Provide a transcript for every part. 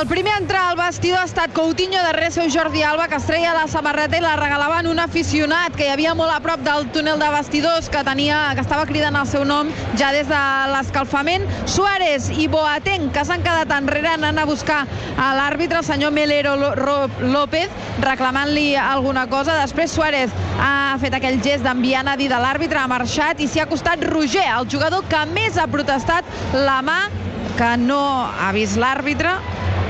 El primer a entrar al vestidor ha estat Coutinho, darrere seu Jordi Alba, que es treia la samarreta i la regalava en un aficionat que hi havia molt a prop del túnel de vestidors, que, tenia, que estava cridant el seu nom ja des de l'escalfament. Suárez i Boateng, que s'han quedat enrere, anant a buscar a l'àrbitre, el senyor Melero López, reclamant-li alguna cosa. Després Suárez ha fet aquell gest d'enviar a dir de l'àrbitre, ha marxat i s'hi ha acostat Roger, el jugador que més ha protestat la mà que no ha vist l'àrbitre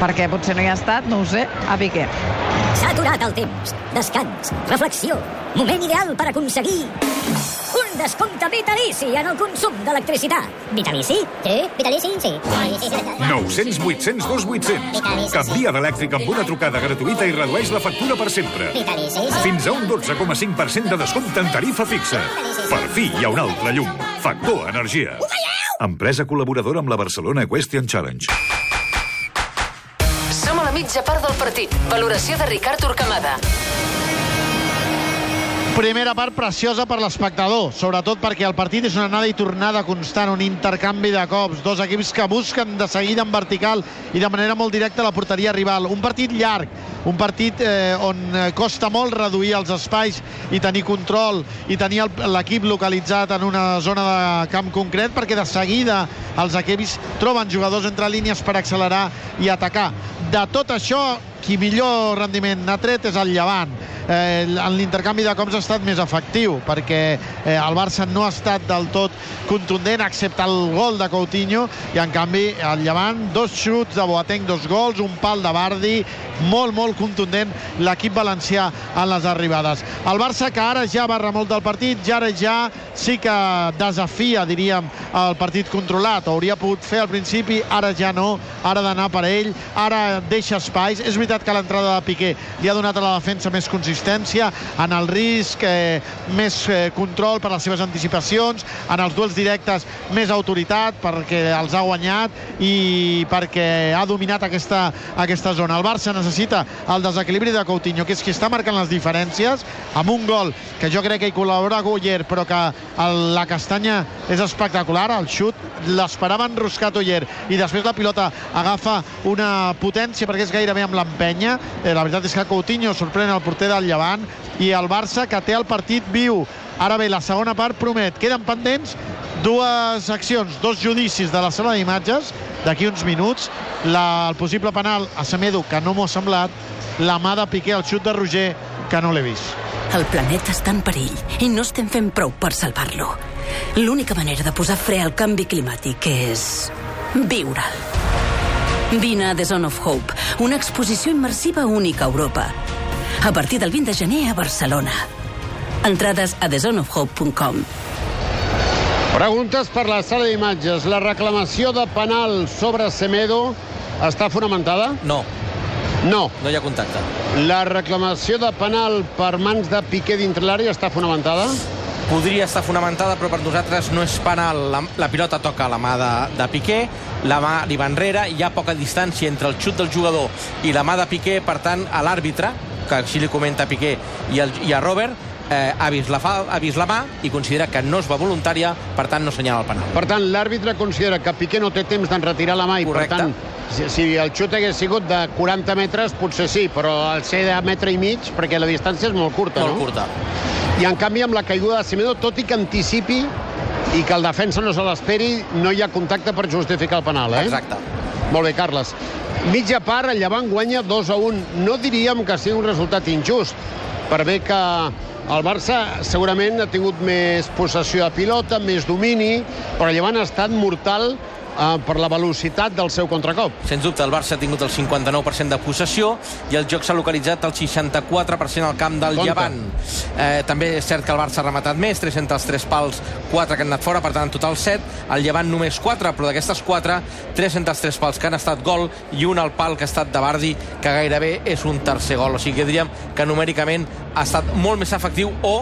perquè potser no hi ha estat, no ho sé, a Piqué. S'ha aturat el temps. Descans, reflexió, moment ideal per aconseguir un descompte vitalici en el consum d'electricitat. Vitalici? Sí, vitalici, sí. 900 800 2 800. Canvia d'elèctric amb una trucada gratuïta i redueix la factura per sempre. Vitalici. Fins a un 12,5% de descompte en tarifa fixa. Per fi hi ha un altre llum. Factor Energia. Empresa col·laboradora amb la Barcelona Question Challenge. Mitja part del partit. Valoració de Ricard Urcamada. Primera part preciosa per l'espectador, sobretot perquè el partit és una anada i tornada constant, un intercanvi de cops, dos equips que busquen de seguida en vertical i de manera molt directa la porteria rival. Un partit llarg, un partit eh, on costa molt reduir els espais i tenir control i tenir l'equip localitzat en una zona de camp concret perquè de seguida els equips troben jugadors entre línies per accelerar i atacar. De tot això, qui millor rendiment n'ha tret és el Llevant. Eh, en l'intercanvi de cops ha estat més efectiu perquè eh, el Barça no ha estat del tot contundent excepte el gol de Coutinho i en canvi el Llevant dos xuts de Boateng, dos gols, un pal de Bardi molt, molt contundent l'equip valencià en les arribades. El Barça que ara ja va remolc del partit, ja ara ja sí que desafia, diríem, el partit controlat. Ho hauria pogut fer al principi, ara ja no, ara d'anar per ell, ara deixa espais. És veritat que l'entrada de Piqué li ha donat a la defensa més consistència, en el risc eh, més eh, control per les seves anticipacions, en els duels directes més autoritat perquè els ha guanyat i perquè ha dominat aquesta, aquesta zona. El Barça necessita el desequilibri de Coutinho, que és qui està marcant les diferències, amb un gol que jo crec que hi col·labora Guller, però que el, la castanya és espectacular, el xut l'esperava enroscat Oller i després la pilota agafa una potència perquè és gairebé amb l'empenya. Eh, la veritat és que Coutinho sorprèn el porter del Llevant i el Barça que té el partit viu. Ara bé, la segona part promet. Queden pendents dues accions, dos judicis de la sala d'imatges d'aquí uns minuts. La, el possible penal a Semedo, que no m'ho ha semblat. La mà de Piqué, el xut de Roger, que no l'he vist. El planeta està en perill i no estem fent prou per salvar-lo. L'única manera de posar fre al canvi climàtic és viure'l. Vine a The Zone of Hope, una exposició immersiva única a Europa. A partir del 20 de gener a Barcelona. Entrades a thezoneofhope.com. Preguntes per la sala d'imatges. La reclamació de penal sobre Semedo està fonamentada? No. No. No hi ha contacte. La reclamació de penal per mans de Piqué dintre l'àrea està fonamentada? Podria estar fonamentada, però per nosaltres no és penal. La, la pilota toca la mà de, de Piqué, la mà li va enrere, hi ha poca distància entre el xut del jugador i la mà de Piqué, per tant, a l'àrbitre, que així li comenta Piqué i, el, i a Robert, eh, ha, vist la fa, ha vist la mà i considera que no es va voluntària, per tant no senyala el penal. Per tant, l'àrbitre considera que Piqué no té temps d'enretirar la mà i, Correcte. per tant, si, si el xut hagués sigut de 40 metres, potser sí, però al ser de metre i mig, perquè la distància és molt curta, Molt no? curta. I en canvi, amb la caiguda de Semedo, tot i que anticipi i que el defensa no se l'esperi, no hi ha contacte per justificar el penal, eh? Exacte. Molt bé, Carles. Mitja part, el Llevant guanya 2 a 1. No diríem que sigui un resultat injust, per bé que el Barça segurament ha tingut més possessió de pilota, més domini, però el Llevant ha estat mortal eh, per la velocitat del seu contracop. Sens dubte, el Barça ha tingut el 59% de possessió i el joc s'ha localitzat al 64% al camp del Compte. Llevant. Eh, també és cert que el Barça ha rematat més, 3 entre els 3 pals, 4 que han anat fora, per tant, en total 7. El Llevant només 4, però d'aquestes 4, 3 entre els 3 pals que han estat gol i un al pal que ha estat de Bardi, que gairebé és un tercer gol. O sigui que diríem que numèricament ha estat molt més efectiu o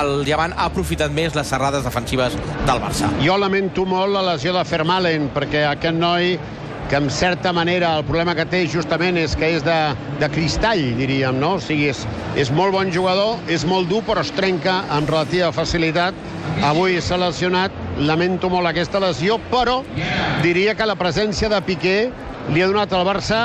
el Llevant ha aprofitat més les serrades defensives del Barça. Jo lamento molt la lesió de Fermalen, perquè aquest noi que en certa manera el problema que té justament és que és de, de cristall, diríem, no? O sigui, és, és molt bon jugador, és molt dur, però es trenca amb relativa facilitat. Avui s'ha lesionat, lamento molt aquesta lesió, però diria que la presència de Piqué li ha donat al Barça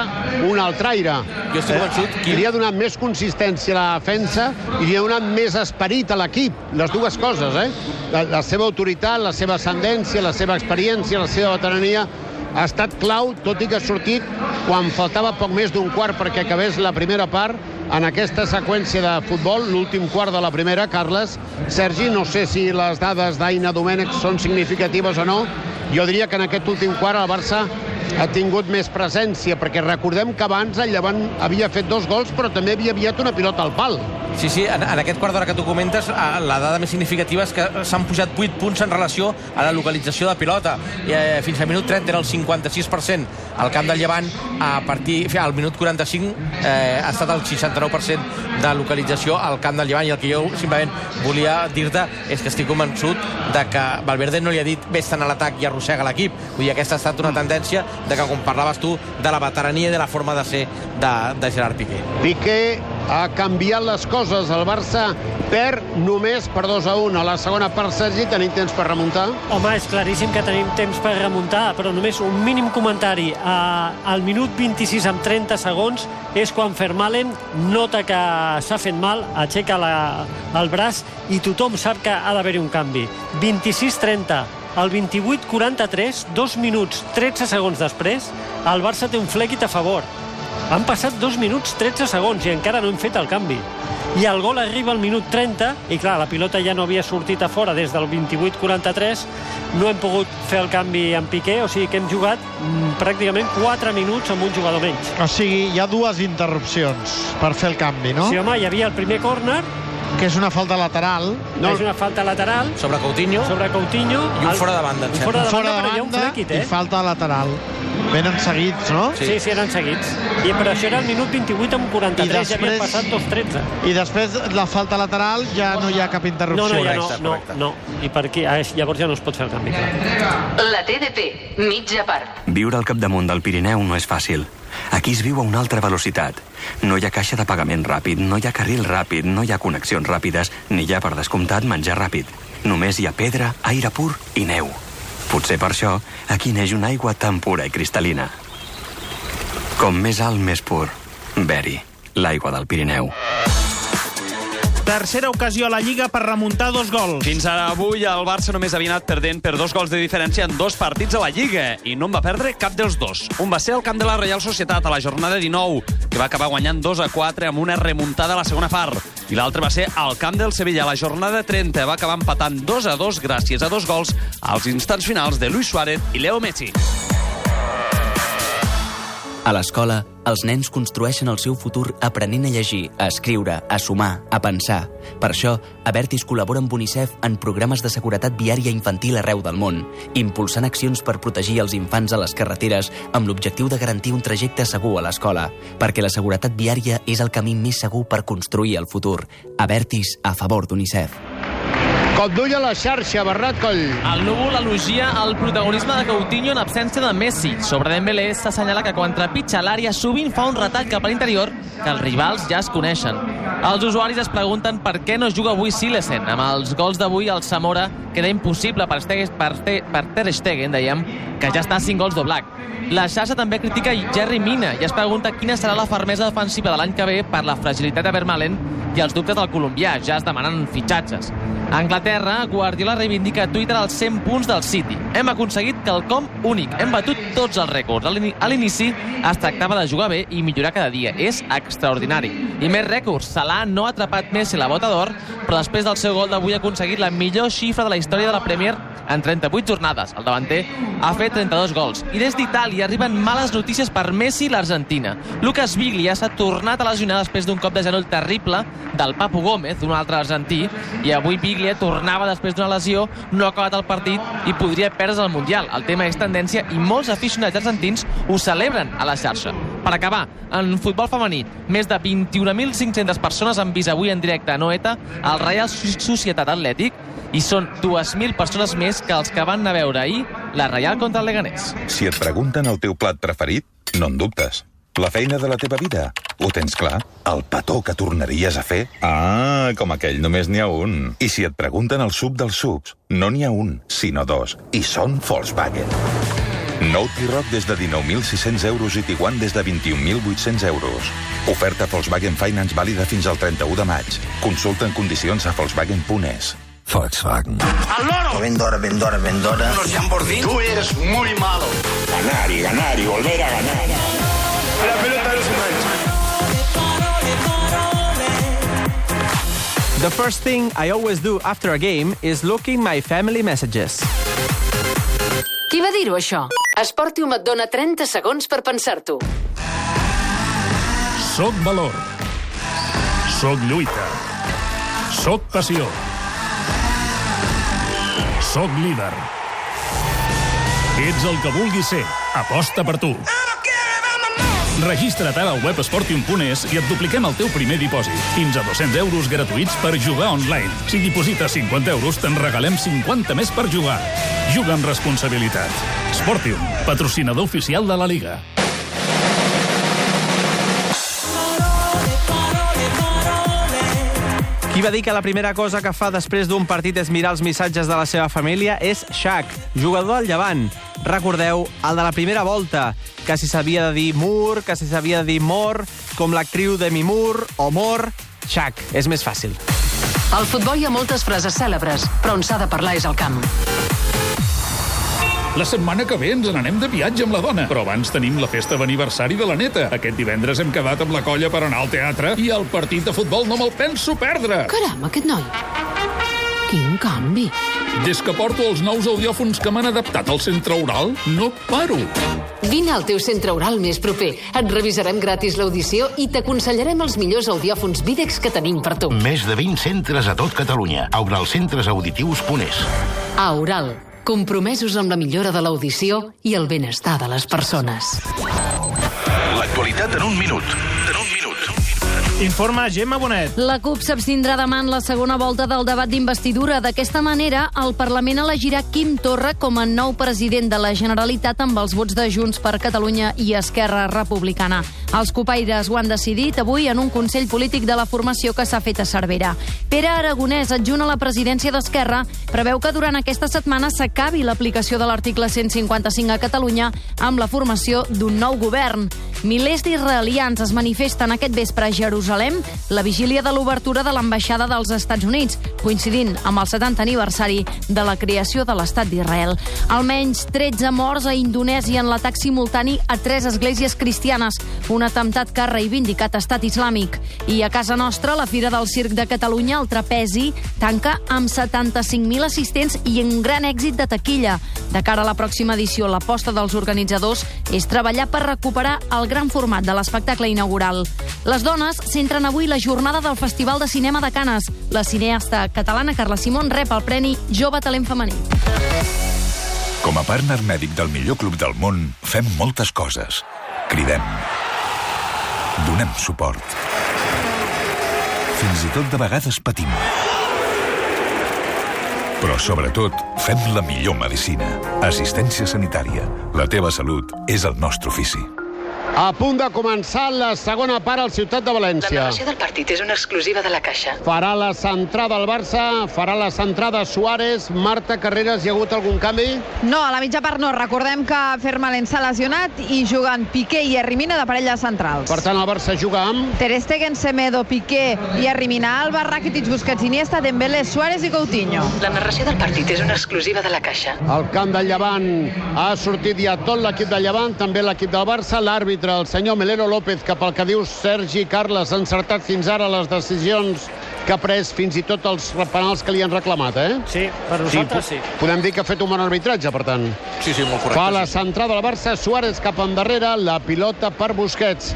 un altre aire. Jo estic convençut que... Li ha donat més consistència a la defensa i li ha donat més esperit a l'equip. Les dues coses, eh? La, la seva autoritat, la seva ascendència, la seva experiència, la seva veterania ha estat clau, tot i que ha sortit quan faltava poc més d'un quart perquè acabés la primera part en aquesta seqüència de futbol, l'últim quart de la primera, Carles. Sergi, no sé si les dades d'Aina Domènech són significatives o no. Jo diria que en aquest últim quart el Barça ha tingut més presència, perquè recordem que abans el Llevant havia fet dos gols, però també havia aviat una pilota al pal. Sí, sí, en, en aquest quart d'hora que tu comentes, eh, la dada més significativa és que s'han pujat 8 punts en relació a la localització de pilota. Eh, fins al minut 30 era el 56% al camp del Llevant, a partir al minut 45 eh, ha estat el 69% de localització al camp del Llevant. I el que jo simplement volia dir-te és que estic convençut de que Valverde no li ha dit vés-te'n a l'atac i arrossega l'equip. Vull dir, aquesta ha estat una tendència de que, com parlaves tu, de la veterania i de la forma de ser de, de Gerard Piqué. Piqué ha canviat les coses. El Barça perd només per 2 a 1. A la segona part, Sergi, tenim temps per remuntar? Home, és claríssim que tenim temps per remuntar, però només un mínim comentari. Al minut 26 amb 30 segons és quan Fermalen nota que s'ha fet mal, aixeca la, el braç i tothom sap que ha d'haver-hi un canvi. 26-30, el 28-43, dos minuts 13 segons després, el Barça té un flequit a favor. Han passat dos minuts 13 segons i encara no hem fet el canvi. I el gol arriba al minut 30 i clar, la pilota ja no havia sortit a fora des del 28-43 no hem pogut fer el canvi en Piqué o sigui que hem jugat mm, pràcticament 4 minuts amb un jugador menys O sigui, hi ha dues interrupcions per fer el canvi, no? Sí, home, hi havia el primer córner que és una falta lateral. No, és una falta lateral. Sobre Coutinho. Sobre Coutinho. I un fora de banda, Un fora de fora banda, de però hi ha un banda flequit, eh? i falta lateral. Venen seguits, no? Sí, sí, sí eren seguits. I, però això era el minut 28 amb 43, I després... ja havia passat dos 13. I després la falta lateral ja no hi ha cap interrupció. No, no, ja no, no, no. I per aquí, ah, llavors ja no es pot fer el canvi. Clar. La TDP, mitja part. Viure al capdamunt del Pirineu no és fàcil. Aquí es viu a una altra velocitat. No hi ha caixa de pagament ràpid, no hi ha carril ràpid, no hi ha connexions ràpides, ni hi ha, per descomptat, menjar ràpid. Només hi ha pedra, aire pur i neu. Potser per això aquí neix una aigua tan pura i cristal·lina. Com més alt, més pur. Beri, l'aigua del Pirineu. Tercera ocasió a la Lliga per remuntar dos gols. Fins ara avui el Barça només havia anat perdent per dos gols de diferència en dos partits a la Lliga i no en va perdre cap dels dos. Un va ser el camp de la Reial Societat a la jornada 19, que va acabar guanyant 2 a 4 amb una remuntada a la segona part. I l'altre va ser al camp del Sevilla la jornada 30, va acabar empatant 2 a 2 gràcies a dos gols als instants finals de Luis Suárez i Leo Messi. A l'escola, els nens construeixen el seu futur aprenent a llegir, a escriure, a sumar, a pensar. Per això, Avertis col·labora amb UNICEF en programes de seguretat viària infantil arreu del món, impulsant accions per protegir els infants a les carreteres amb l'objectiu de garantir un trajecte segur a l'escola, perquè la seguretat viària és el camí més segur per construir el futur. Avertis a favor d'UNICEF. Cop d'ull a la xarxa, Bernat Coll. El núvol elogia el protagonisme de Coutinho en absència de Messi. Sobre Dembélé s'assenyala que quan trepitja l'àrea sovint fa un retall cap a l'interior que els rivals ja es coneixen. Els usuaris es pregunten per què no juga avui Silesen. Amb els gols d'avui, el Zamora queda impossible per, Stegen, per, per Ter Stegen, dèiem, que ja està a 5 gols d'Oblak. La xarxa també critica Jerry Mina i es pregunta quina serà la fermesa defensiva de l'any que ve per la fragilitat de Vermalen i els dubtes del colombià, ja es demanen fitxatges. A Anglaterra, Guardiola reivindica a Twitter els 100 punts del City. Hem aconseguit quelcom únic. Hem batut tots els rècords. A l'inici es tractava de jugar bé i millorar cada dia. És extraordinari. I més rècords. Salah no ha atrapat Messi la bota d'or, però després del seu gol d'avui ha aconseguit la millor xifra de la història de la Premier en 38 jornades. El davanter ha fet 32 gols. I des d'Itàlia arriben males notícies per Messi i l'Argentina. Lucas Biglia s'ha tornat a lesionar després d'un cop de genoll terrible del Papu Gómez, un altre argentí, i avui Biglia tornava després d'una lesió, no ha acabat el partit i podria perdre's el Mundial. El tema és tendència i molts aficionats argentins ho celebren a la xarxa. Per acabar, en futbol femení, més de 21.500 persones han vist avui en directe a Noeta el Real Societat Atlètic i són 2.000 persones més que els que van anar a veure ahir la Reial contra el Leganés. Si et pregunten el teu plat preferit, no en dubtes. La feina de la teva vida, ho tens clar? El petó que tornaries a fer? Ah, com aquell, només n'hi ha un. I si et pregunten el sub dels subs, no n'hi ha un, sinó dos. I són Volkswagen. Nou T-Roc des de 19.600 euros i Tiguan des de 21.800 euros. Oferta Volkswagen Finance vàlida fins al 31 de maig. Consulta en condicions a volkswagen.es. Volkswagen. ¡Al loro! Vendora, vendora, vendora. Los Lamborghini. Tú eres muy malo. Ganar y ganar y volver a ganar. La pelota no se mancha. The first thing I always do after a game is looking my family messages. Qui va dir-ho, això? Esportium et dona 30 segons per pensar-t'ho. Soc valor. Soc lluita. Soc passió. Soc líder. Ets el que vulguis ser. Aposta per tu. Registra't ara al web esportium.es i et dupliquem el teu primer dipòsit. Fins a 200 euros gratuïts per jugar online. Si diposites 50 euros, te'n regalem 50 més per jugar. Juga amb responsabilitat. Sportium, patrocinador oficial de la Liga. Va dir que la primera cosa que fa després d'un partit és mirar els missatges de la seva família és Shaq, jugador del Llevant. Recordeu, el de la primera volta, que si s'havia de dir Mur, que si s'havia de dir Mor, com l'actriu de Mimur o Mor, Shaq, és més fàcil. Al futbol hi ha moltes frases cèlebres, però on s'ha de parlar és al camp. La setmana que ve ens n'anem de viatge amb la dona, però abans tenim la festa d'aniversari de la neta. Aquest divendres hem quedat amb la colla per anar al teatre i el partit de futbol no me'l penso perdre. Caram, aquest noi. Quin canvi. Des que porto els nous audiòfons que m'han adaptat al centre oral, no paro. Vine al teu centre oral més proper. Et revisarem gratis l'audició i t'aconsellarem els millors audiòfons Videx que tenim per tu. Més de 20 centres a tot Catalunya. Auralcentresauditius.es A Oral, compromesos amb la millora de l'audició i el benestar de les persones. L'actualitat en un minut. Informa Gemma Bonet. La CUP s'abstindrà demà en la segona volta del debat d'investidura. D'aquesta manera, el Parlament elegirà Quim Torra com a nou president de la Generalitat amb els vots de Junts per Catalunya i Esquerra Republicana. Els copaires ho han decidit avui en un Consell Polític de la formació que s'ha fet a Cervera. Pere Aragonès, adjunt a la presidència d'Esquerra, preveu que durant aquesta setmana s'acabi l'aplicació de l'article 155 a Catalunya amb la formació d'un nou govern. Milers d'israelians es manifesten aquest vespre a Jerusalem la vigília de l'obertura de l'ambaixada dels Estats Units, coincidint amb el 70 aniversari de la creació de l'Estat d'Israel. Almenys 13 morts a Indonèsia en l'atac simultani a tres esglésies cristianes, un atemptat que ha reivindicat Estat Islàmic. I a casa nostra, la Fira del Circ de Catalunya, el Trapezi, tanca amb 75.000 assistents i un gran èxit de taquilla. De cara a la pròxima edició, l'aposta dels organitzadors és treballar per recuperar el gran format de l'espectacle inaugural. Les dones centren avui la jornada del Festival de Cinema de Canes. La cineasta catalana Carla Simón rep el Premi Jove Talent Femení. Com a partner mèdic del millor club del món, fem moltes coses. Cridem. Donem suport. Fins i tot de vegades patim. Però sobretot, fem la millor medicina. Assistència sanitària. La teva salut és el nostre ofici. A punt de començar la segona part al Ciutat de La València. narració del partit és una exclusiva de la Caixa. Farà la centrada al Barça, farà la centrada Suárez. Marta Carreras, hi ha hagut algun canvi? No, a la mitja part no. Recordem que Fermalen s'ha lesionat i juguen Piqué i Hermina de parelles centrals. Per tant, el Barça juga amb... Ter Stegen, Semedo, Piqué i Hermina Alba, Rakitic, Busquets, Iniesta, Dembélé, Suárez i Coutinho. La narració del partit és una exclusiva de la Caixa. Al camp del Llevant ha sortit ja tot l'equip del Llevant, també l'equip del Barça, l'àrbitre, el senyor Melero López, que pel que diu Sergi Carles ha encertat fins ara les decisions que ha pres fins i tot els penals que li han reclamat, eh? Sí, per nosaltres sí. po- Podem dir que ha fet un bon arbitratge, per tant. Sí, sí, molt correcte. Fa la sí, sí. centrada del Barça, Suárez cap endarrere, la pilota per Busquets.